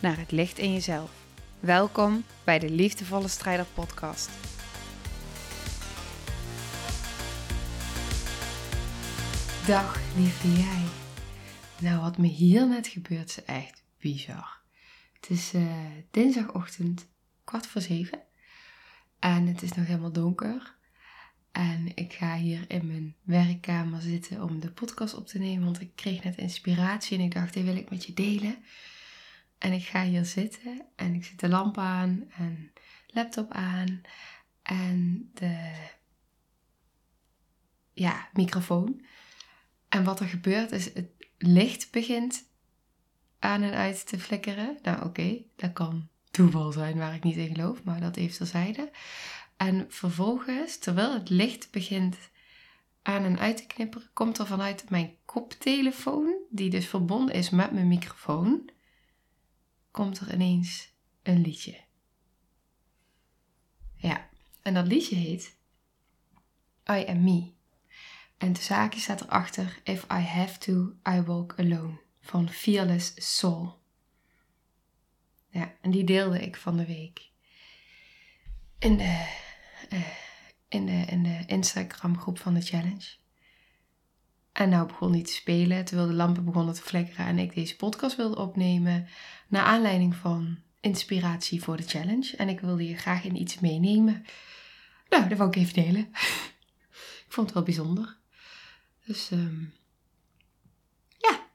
naar het licht in jezelf. Welkom bij de Liefdevolle Strijder Podcast. Dag lieve jij. Nou, wat me hier net gebeurt is echt bizar. Het is uh, dinsdagochtend kwart voor zeven en het is nog helemaal donker. En ik ga hier in mijn werkkamer zitten om de podcast op te nemen, want ik kreeg net inspiratie en ik dacht, dit wil ik met je delen. En ik ga hier zitten en ik zet de lamp aan en laptop aan en de ja, microfoon. En wat er gebeurt is, het licht begint aan en uit te flikkeren. Nou oké, dat kan toeval zijn waar ik niet in geloof, maar dat heeft terzijde. En vervolgens, terwijl het licht begint aan en uit te knipperen, komt er vanuit mijn koptelefoon, die dus verbonden is met mijn microfoon, komt er ineens een liedje. Ja, en dat liedje heet I Am Me. En de zaakje staat erachter If I Have To, I Walk Alone van Fearless Soul. Ja, en die deelde ik van de week in de, uh, in de, in de Instagram groep van de challenge. En nou begon hij te spelen, terwijl de lampen begonnen te flikkeren en ik deze podcast wilde opnemen. Naar aanleiding van inspiratie voor de challenge. En ik wilde je graag in iets meenemen. Nou, dat wou ik even delen. ik vond het wel bijzonder. Dus um, ja,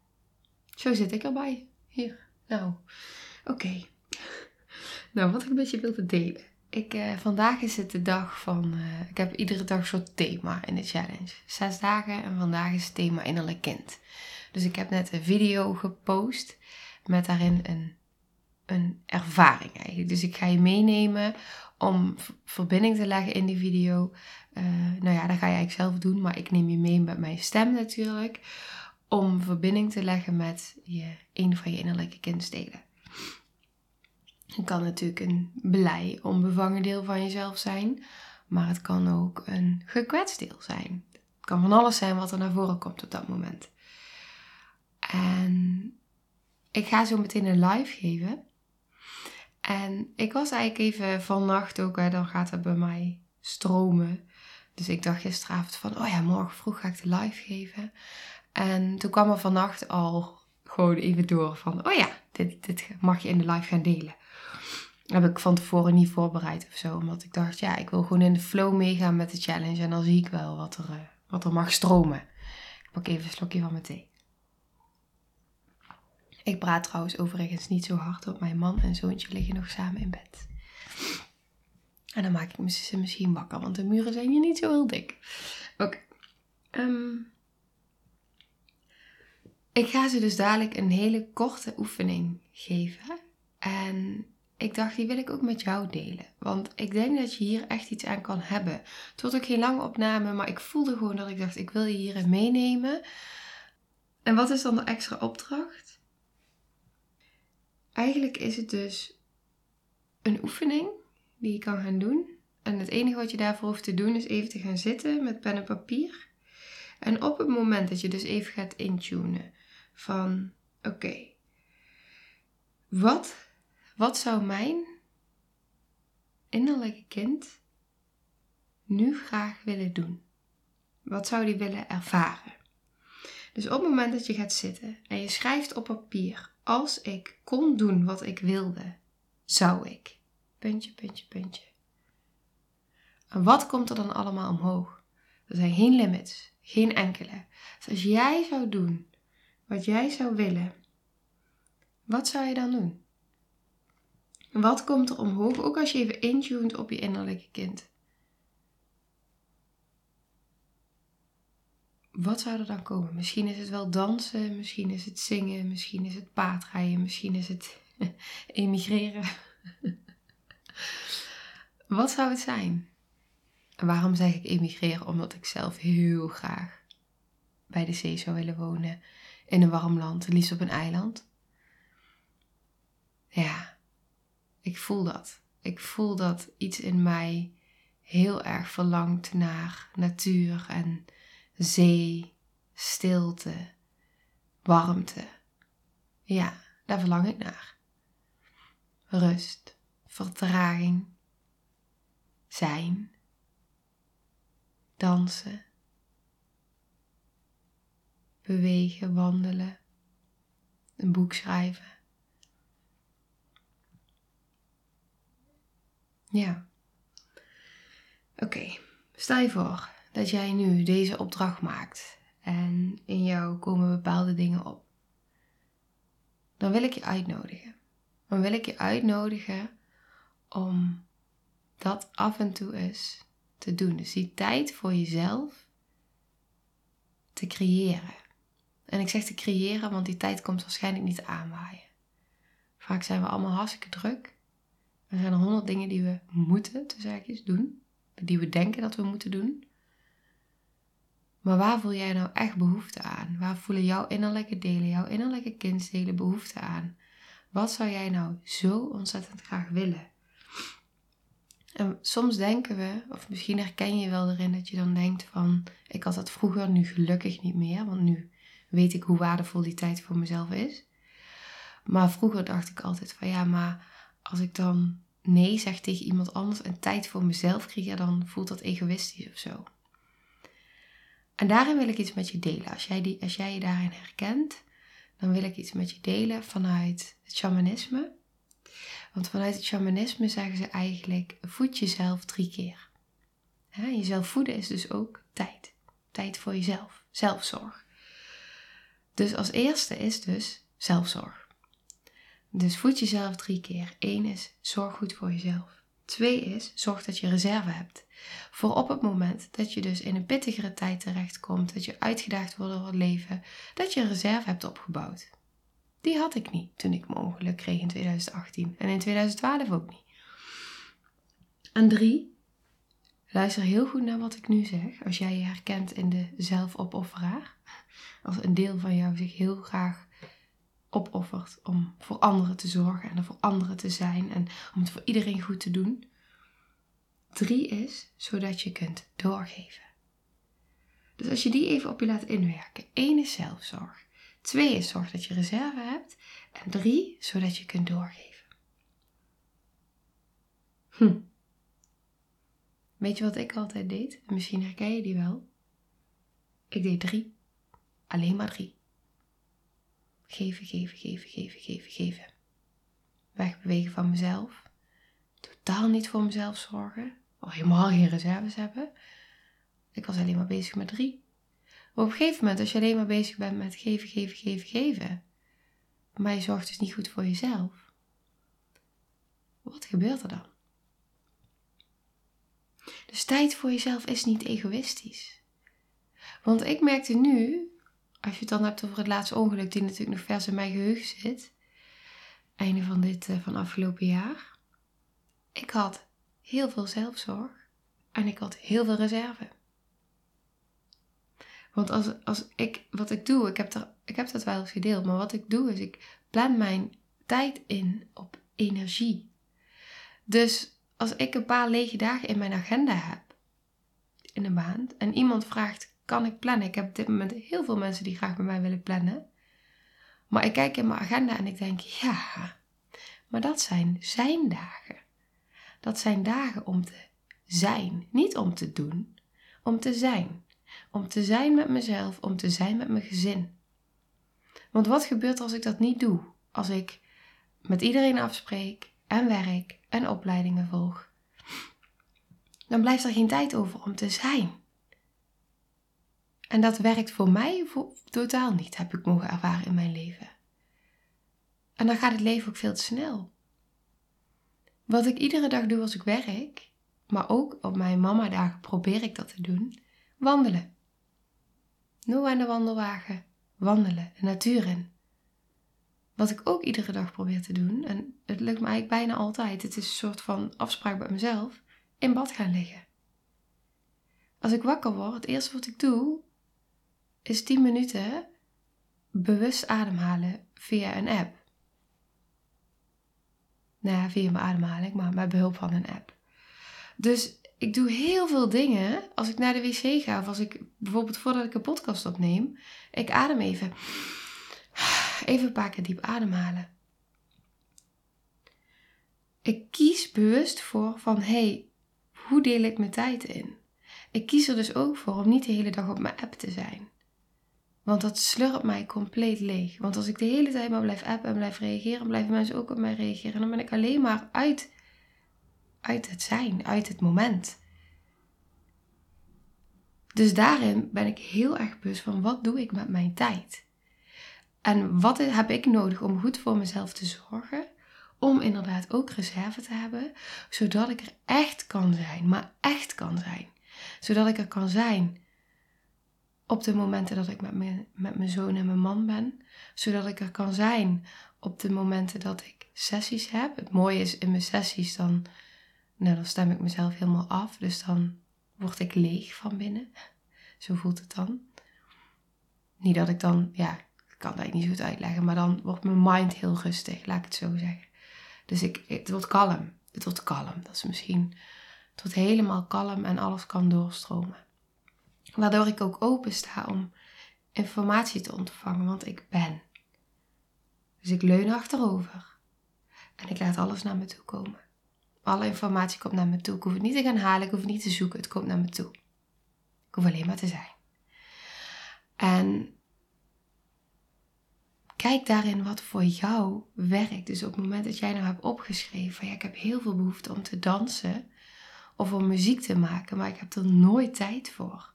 zo zit ik erbij. Hier, nou, oké. Nou, wat ik een beetje wilde delen. Ik, uh, vandaag is het de dag van. Uh, ik heb iedere dag een soort thema in de challenge. Zes dagen en vandaag is het thema innerlijk kind. Dus ik heb net een video gepost met daarin een, een ervaring eigenlijk. Dus ik ga je meenemen om verbinding te leggen in die video. Uh, nou ja, dat ga je eigenlijk zelf doen, maar ik neem je mee met mijn stem natuurlijk. Om verbinding te leggen met je, een van je innerlijke kindsteden. Het kan natuurlijk een blij, onbevangen deel van jezelf zijn, maar het kan ook een gekwetst deel zijn. Het kan van alles zijn wat er naar voren komt op dat moment. En ik ga zo meteen een live geven. En ik was eigenlijk even vannacht ook, hè, dan gaat het bij mij stromen. Dus ik dacht gisteravond van, oh ja, morgen vroeg ga ik de live geven. En toen kwam er vannacht al gewoon even door van, oh ja, dit, dit mag je in de live gaan delen heb ik van tevoren niet voorbereid of zo. Omdat ik dacht, ja, ik wil gewoon in de flow meegaan met de challenge. En dan zie ik wel wat er, uh, wat er mag stromen. Ik pak even een slokje van mijn thee. Ik praat trouwens overigens niet zo hard op. Mijn man en zoontje liggen nog samen in bed. En dan maak ik ze misschien wakker, want de muren zijn hier niet zo heel dik. Oké. Ehm, ik ga ze dus dadelijk een hele korte oefening geven. En ik dacht, die wil ik ook met jou delen. Want ik denk dat je hier echt iets aan kan hebben. Het wordt ook geen lange opname, maar ik voelde gewoon dat ik dacht, ik wil je hierin meenemen. En wat is dan de extra opdracht? Eigenlijk is het dus een oefening die je kan gaan doen. En het enige wat je daarvoor hoeft te doen is even te gaan zitten met pen en papier. En op het moment dat je dus even gaat intunen van oké, wat wat zou mijn innerlijke kind nu graag willen doen? Wat zou die willen ervaren? Dus op het moment dat je gaat zitten en je schrijft op papier: Als ik kon doen wat ik wilde, zou ik. Puntje, puntje, puntje. En wat komt er dan allemaal omhoog? Er zijn geen limits, geen enkele. Dus als jij zou doen wat jij zou willen, wat zou je dan doen? Wat komt er omhoog, ook als je even intuned op je innerlijke kind? Wat zou er dan komen? Misschien is het wel dansen, misschien is het zingen, misschien is het paardrijden, misschien is het emigreren. Wat zou het zijn? Waarom zeg ik emigreren? Omdat ik zelf heel graag bij de zee zou willen wonen. In een warm land, liefst op een eiland. Ja, ik voel dat. Ik voel dat iets in mij heel erg verlangt naar natuur en zee, stilte, warmte. Ja, daar verlang ik naar. Rust, vertraging, zijn, dansen, bewegen, wandelen, een boek schrijven. Ja. Oké, stel je voor dat jij nu deze opdracht maakt en in jou komen bepaalde dingen op. Dan wil ik je uitnodigen. Dan wil ik je uitnodigen om dat af en toe eens te doen. Dus die tijd voor jezelf te creëren. En ik zeg te creëren, want die tijd komt waarschijnlijk niet aanwaaien. Vaak zijn we allemaal hartstikke druk. Er zijn er honderd dingen die we moeten, doen. Die we denken dat we moeten doen. Maar waar voel jij nou echt behoefte aan? Waar voelen jouw innerlijke delen, jouw innerlijke kindsdelen behoefte aan? Wat zou jij nou zo ontzettend graag willen? En soms denken we, of misschien herken je wel erin dat je dan denkt van, ik had dat vroeger, nu gelukkig niet meer, want nu weet ik hoe waardevol die tijd voor mezelf is. Maar vroeger dacht ik altijd van, ja, maar als ik dan nee zeg tegen iemand anders en tijd voor mezelf krijg, dan voelt dat egoïstisch of zo. En daarin wil ik iets met je delen. Als jij, die, als jij je daarin herkent, dan wil ik iets met je delen vanuit het shamanisme. Want vanuit het shamanisme zeggen ze eigenlijk: voed jezelf drie keer. jezelf voeden is dus ook tijd. Tijd voor jezelf, zelfzorg. Dus als eerste is dus zelfzorg. Dus voed jezelf drie keer. Eén is zorg goed voor jezelf. Twee is zorg dat je reserve hebt. Voor op het moment dat je dus in een pittigere tijd terechtkomt, dat je uitgedaagd wordt door het leven, dat je een reserve hebt opgebouwd. Die had ik niet toen ik mijn ongeluk kreeg in 2018 en in 2012 ook niet. En drie, luister heel goed naar wat ik nu zeg. Als jij je herkent in de zelfopofferaar, als een deel van jou zich heel graag opoffert om voor anderen te zorgen en er voor anderen te zijn en om het voor iedereen goed te doen. Drie is zodat je kunt doorgeven. Dus als je die even op je laat inwerken. één is zelfzorg. Twee is zorg dat je reserve hebt. En drie, zodat je kunt doorgeven. Hm. Weet je wat ik altijd deed? Misschien herken je die wel. Ik deed drie. Alleen maar drie. Geven, geven, geven, geven, geven, geven. Wegbewegen van mezelf. Totaal niet voor mezelf zorgen. Of helemaal geen reserves hebben. Ik was alleen maar bezig met drie. Maar op een gegeven moment, als je alleen maar bezig bent met geven, geven, geven, geven. Maar je zorgt dus niet goed voor jezelf. Wat gebeurt er dan? Dus tijd voor jezelf is niet egoïstisch. Want ik merkte nu, als je het dan hebt over het laatste ongeluk, die natuurlijk nog vers in mijn geheugen zit, einde van dit uh, van afgelopen jaar. Ik had heel veel zelfzorg en ik had heel veel reserve. Want als, als ik, wat ik doe, ik heb, er, ik heb dat wel eens gedeeld, maar wat ik doe is ik plan mijn tijd in op energie. Dus als ik een paar lege dagen in mijn agenda heb in een maand en iemand vraagt kan ik plannen. Ik heb op dit moment heel veel mensen die graag bij mij willen plannen. Maar ik kijk in mijn agenda en ik denk, ja, maar dat zijn zijn dagen. Dat zijn dagen om te zijn, niet om te doen, om te zijn. Om te zijn met mezelf, om te zijn met mijn gezin. Want wat gebeurt als ik dat niet doe? Als ik met iedereen afspreek en werk en opleidingen volg. Dan blijft er geen tijd over om te zijn. En dat werkt voor mij totaal niet, heb ik mogen ervaren in mijn leven. En dan gaat het leven ook veel te snel. Wat ik iedere dag doe als ik werk, maar ook op mijn mama-dagen probeer ik dat te doen, wandelen. Noe aan de wandelwagen, wandelen, de natuur in. wat ik ook iedere dag probeer te doen, en het lukt me eigenlijk bijna altijd, het is een soort van afspraak bij mezelf, in bad gaan liggen. Als ik wakker word, het eerste wat ik doe, is 10 minuten bewust ademhalen via een app. Nou ja, via mijn ademhaling, maar met behulp van een app. Dus ik doe heel veel dingen als ik naar de wc ga of als ik bijvoorbeeld voordat ik een podcast opneem, ik adem even. Even een paar keer diep ademhalen. Ik kies bewust voor van hé, hey, hoe deel ik mijn tijd in? Ik kies er dus ook voor om niet de hele dag op mijn app te zijn. Want dat slurpt mij compleet leeg. Want als ik de hele tijd maar blijf appen en blijf reageren, blijven mensen ook op mij reageren. En dan ben ik alleen maar uit, uit het zijn, uit het moment. Dus daarin ben ik heel erg bewust van wat doe ik met mijn tijd. En wat heb ik nodig om goed voor mezelf te zorgen? Om inderdaad ook reserve te hebben, zodat ik er echt kan zijn, maar echt kan zijn. Zodat ik er kan zijn op de momenten dat ik met mijn, met mijn zoon en mijn man ben. Zodat ik er kan zijn op de momenten dat ik sessies heb. Het mooie is in mijn sessies, dan, nou, dan stem ik mezelf helemaal af. Dus dan word ik leeg van binnen. Zo voelt het dan. Niet dat ik dan, ja, ik kan dat niet zo goed uitleggen, maar dan wordt mijn mind heel rustig, laat ik het zo zeggen. Dus ik, het wordt kalm. Het wordt kalm. Dat is misschien, wordt helemaal kalm en alles kan doorstromen. Waardoor ik ook open sta om informatie te ontvangen, want ik ben. Dus ik leun achterover en ik laat alles naar me toe komen. Alle informatie komt naar me toe. Ik hoef het niet te gaan halen, ik hoef het niet te zoeken, het komt naar me toe. Ik hoef alleen maar te zijn. En kijk daarin wat voor jou werkt. Dus op het moment dat jij nou hebt opgeschreven, ja, ik heb heel veel behoefte om te dansen of om muziek te maken, maar ik heb er nooit tijd voor.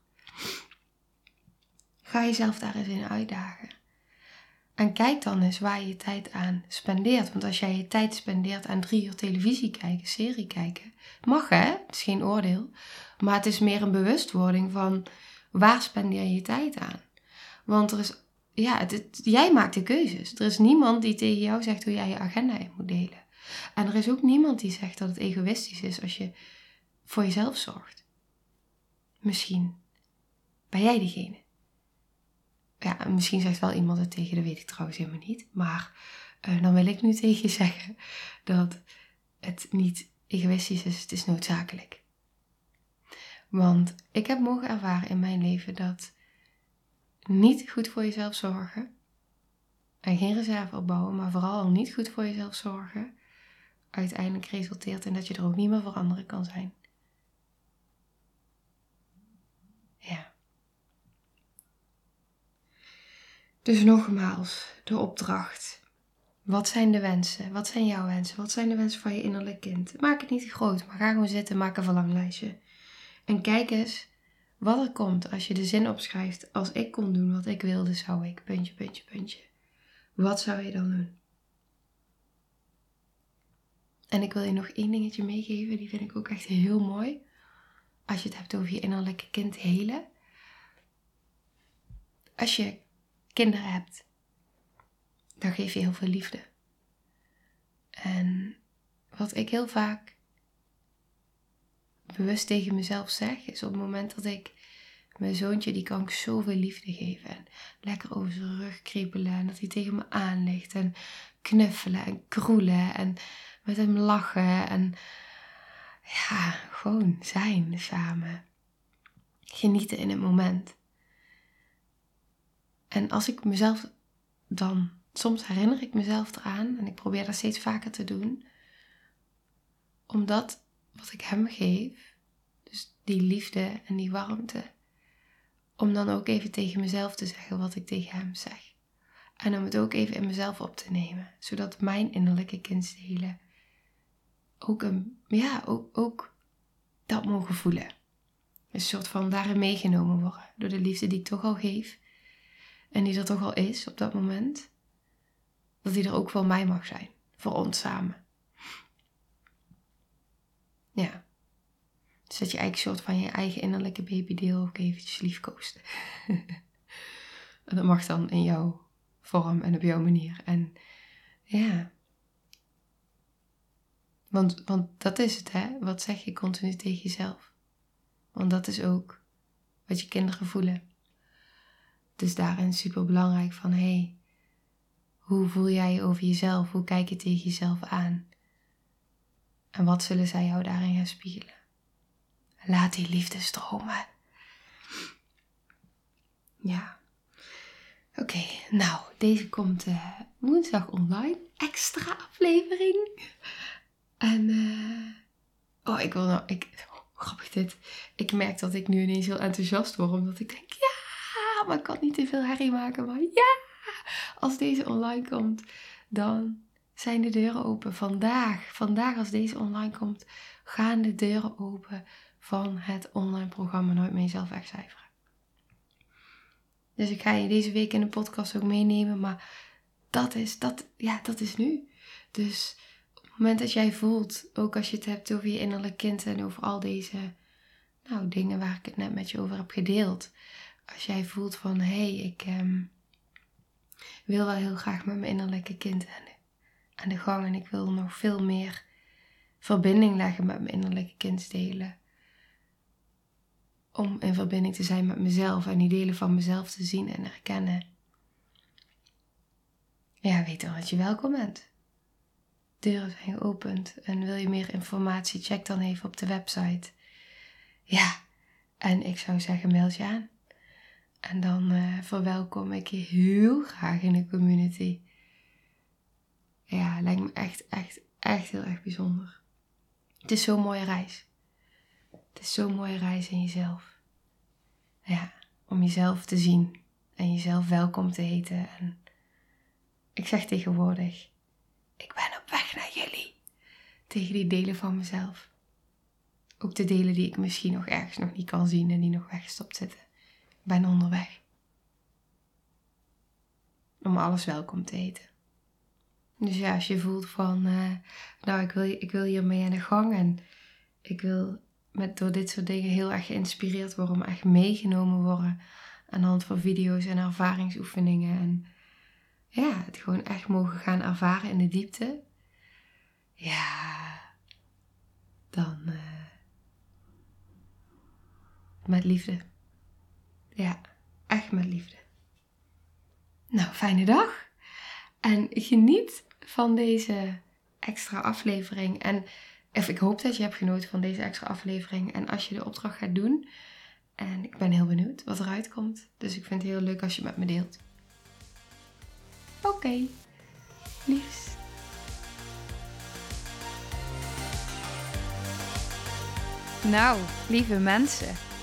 Ga jezelf daar eens in uitdagen. En kijk dan eens waar je je tijd aan spendeert. Want als jij je tijd spendeert aan drie uur televisie kijken, serie kijken, mag hè, het is geen oordeel. Maar het is meer een bewustwording van waar spendeer je je tijd aan. Want er is, ja, jij maakt de keuzes. Er is niemand die tegen jou zegt hoe jij je agenda in moet delen. En er is ook niemand die zegt dat het egoïstisch is als je voor jezelf zorgt. Misschien ben jij diegene. Ja, misschien zegt wel iemand het tegen, dat weet ik trouwens helemaal niet. Maar uh, dan wil ik nu tegen je zeggen dat het niet egoïstisch is, het is noodzakelijk. Want ik heb mogen ervaren in mijn leven dat niet goed voor jezelf zorgen en geen reserve opbouwen, maar vooral niet goed voor jezelf zorgen, uiteindelijk resulteert in dat je er ook niet meer voor anderen kan zijn. Ja. Dus nogmaals, de opdracht. Wat zijn de wensen? Wat zijn jouw wensen? Wat zijn de wensen van je innerlijk kind? Maak het niet groot, maar ga gewoon zitten, maak een verlanglijstje. En kijk eens wat er komt als je de zin opschrijft. Als ik kon doen wat ik wilde, zou ik. Puntje, puntje, puntje. Wat zou je dan doen? En ik wil je nog één dingetje meegeven, die vind ik ook echt heel mooi. Als je het hebt over je innerlijke kind helen. Als je kinderen hebt, dan geef je heel veel liefde. En wat ik heel vaak bewust tegen mezelf zeg, is op het moment dat ik mijn zoontje, die kan ik zoveel liefde geven. En lekker over zijn rug kriebelen en dat hij tegen me aan ligt. En knuffelen en kroelen en met hem lachen. En ja, gewoon zijn samen. Genieten in het moment. En als ik mezelf dan, soms herinner ik mezelf eraan en ik probeer dat steeds vaker te doen, omdat wat ik hem geef, dus die liefde en die warmte, om dan ook even tegen mezelf te zeggen wat ik tegen hem zeg. En om het ook even in mezelf op te nemen, zodat mijn innerlijke kindsdelen ook, een, ja, ook, ook dat mogen voelen. Een soort van daarin meegenomen worden door de liefde die ik toch al geef en die er toch al is op dat moment, dat die er ook voor mij mag zijn, voor ons samen. Ja. Dus dat je eigenlijk soort van je eigen innerlijke babydeel ook eventjes liefkoost. en dat mag dan in jouw vorm en op jouw manier. En Ja. Want, want dat is het, hè? Wat zeg je continu tegen jezelf? Want dat is ook wat je kinderen voelen. Dus daarin super belangrijk van hé, hey, hoe voel jij je over jezelf? Hoe kijk je tegen jezelf aan? En wat zullen zij jou daarin gaan spiegelen? Laat die liefde stromen. Ja. Oké, nou, deze komt uh, woensdag online. Extra aflevering. En, uh, oh, ik wil nou, ik, oh, grappig dit. Ik merk dat ik nu ineens heel enthousiast word, omdat ik denk, ja, maar ik kan niet te veel herrie maken, maar ja, als deze online komt, dan zijn de deuren open. Vandaag, vandaag als deze online komt, gaan de deuren open van het online programma Nooit meer jezelf wegcijferen. Dus ik ga je deze week in de podcast ook meenemen, maar dat is, dat, ja, dat is nu. Dus op het moment dat jij voelt, ook als je het hebt over je innerlijk kind en over al deze nou, dingen waar ik het net met je over heb gedeeld. Als jij voelt van, hé, hey, ik ehm, wil wel heel graag met mijn innerlijke kind aan de, aan de gang en ik wil nog veel meer verbinding leggen met mijn innerlijke kindsdelen om in verbinding te zijn met mezelf en die delen van mezelf te zien en herkennen. Ja, weet dan dat je welkom bent. Deuren zijn geopend en wil je meer informatie, check dan even op de website. Ja, en ik zou zeggen, meld je aan. En dan uh, verwelkom ik je heel graag in de community. Ja, lijkt me echt, echt, echt heel erg bijzonder. Het is zo'n mooie reis. Het is zo'n mooie reis in jezelf. Ja, om jezelf te zien en jezelf welkom te heten. En ik zeg tegenwoordig, ik ben op weg naar jullie. Tegen die delen van mezelf. Ook de delen die ik misschien nog ergens nog niet kan zien en die nog weggestopt zitten. Ben onderweg. Om alles welkom te heten. Dus ja, als je voelt van, uh, nou ik wil, ik wil hiermee aan de gang en ik wil met, door dit soort dingen heel erg geïnspireerd worden, om echt meegenomen worden aan de hand van video's en ervaringsoefeningen. En ja, het gewoon echt mogen gaan ervaren in de diepte. Ja, dan uh, met liefde. Ja, echt met liefde. Nou, fijne dag. En geniet van deze extra aflevering. En ik hoop dat je hebt genoten van deze extra aflevering. En als je de opdracht gaat doen. En ik ben heel benieuwd wat eruit komt. Dus ik vind het heel leuk als je met me deelt. Oké, okay. Nou, lieve mensen,